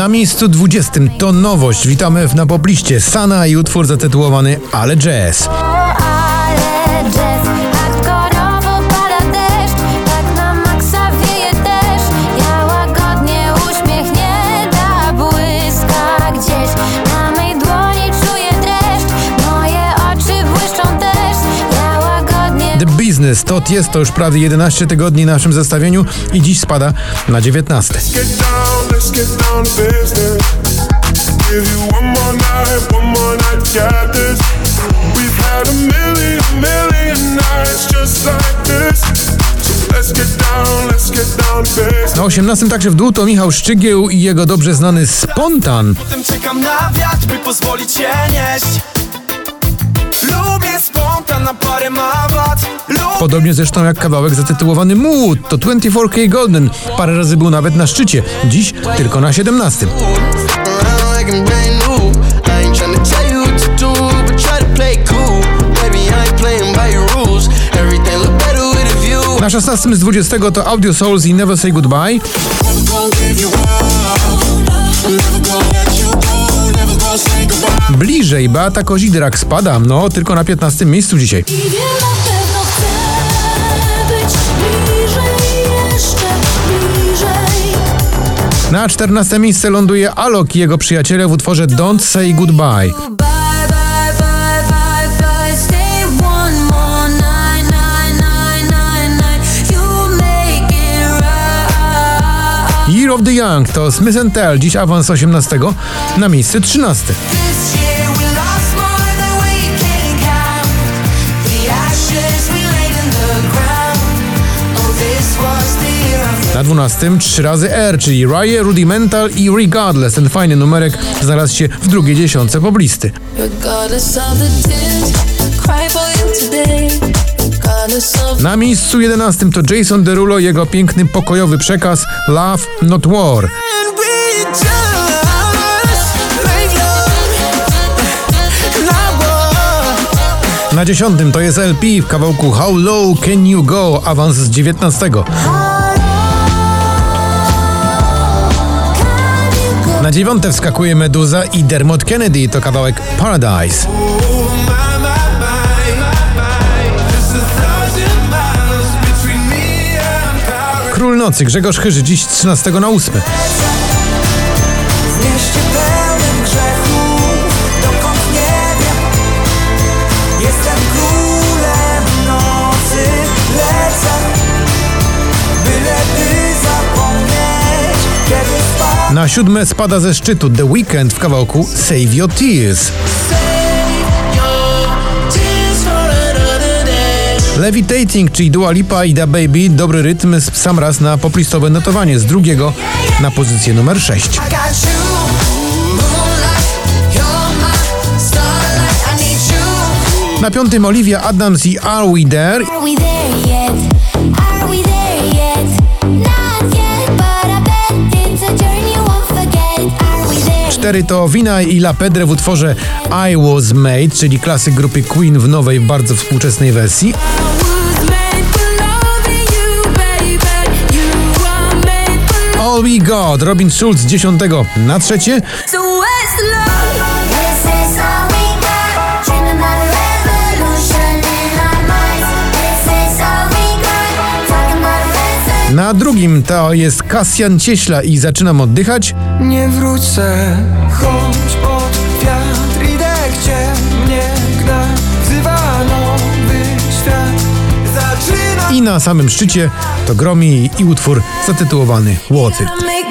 Na miejscu 20 to nowość. Witamy w napopliście Sana i utwór zatytułowany Ale Jazz. Łagodnie The Business to jest to już prawie 11 tygodni w naszym zestawieniu i dziś spada na 19. get down, let's get down to business. Give you one more night, one more night, got this. We've had a million, million nights just like this. So let's get down, let's get down to business. Na 18 także w dół to Michał Szczygieł i jego dobrze znany Spontan. Potem czekam na wiatr, by pozwolić się nieść Podobnie zresztą jak kawałek zatytułowany Mood, to 24K Golden. Parę razy był nawet na szczycie, dziś tylko na 17. around like I'm brand new. I ain't tryna tell you what to do, but try to play it cool. Baby, I ain't playing by your rules. Everything look better with a view. Na 16 z 20 to Audio Souls i Never Say Goodbye. Bliżej Beata Kozidrak spada, no tylko na 15 miejscu dzisiaj. Na 14 miejsce ląduje Alok i jego przyjaciele w utworze Don't Say Goodbye. Year of the Young to Smith Tell, dziś awans 18 na miejsce 13. This year we lost more than we can count. The ashes we laid in the ground. Oh, this was the year of Na 12 trzy razy R, czyli Rye, Rudimental i Regardless. Ten fajny numerek znalazł się w drugiej dziesiątce poblisty. Regardless Na miejscu 11 to Jason Derulo jego piękny pokojowy przekaz Love Not War. Na 10 to jest LP w kawałku How Low Can You Go, awans z 19. Na dziewiąte wskakuje Meduza i Dermot Kennedy, to kawałek Paradise. Król Nocy, Grzegorz Chyży, dziś z 13 na 8. W mieście pełnym grzechów Dokąd nie wiem Jestem królem nocy Lecę Byle by zapomnieć Kiedy spadł Na siódme spada ze szczytu The Weeknd w kawałku Save Your. Tears Levitating, czyli Dua Lipa i Da Baby, dobry rytm sam raz na poplistowe notowanie, z drugiego na pozycję numer 6. I got you Moonlight You're my starlight I need you Na piątym Olivia Adams i Are We There? Are we there 4 to Wina i La Pedre w utworze I Was Made, czyli klasyk grupy Queen w nowej, bardzo współczesnej wersji. All We Got, Robin Schulz 10 na trzecie. Na drugim to jest Kasjan Cieśla i Zaczynam oddychać. Nie wrócę Chodź pod wiatr Idę gdzie mnie gna Wzywa nowy świat Zaczyna I na samym szczycie to Gromi i utwór zatytułowany me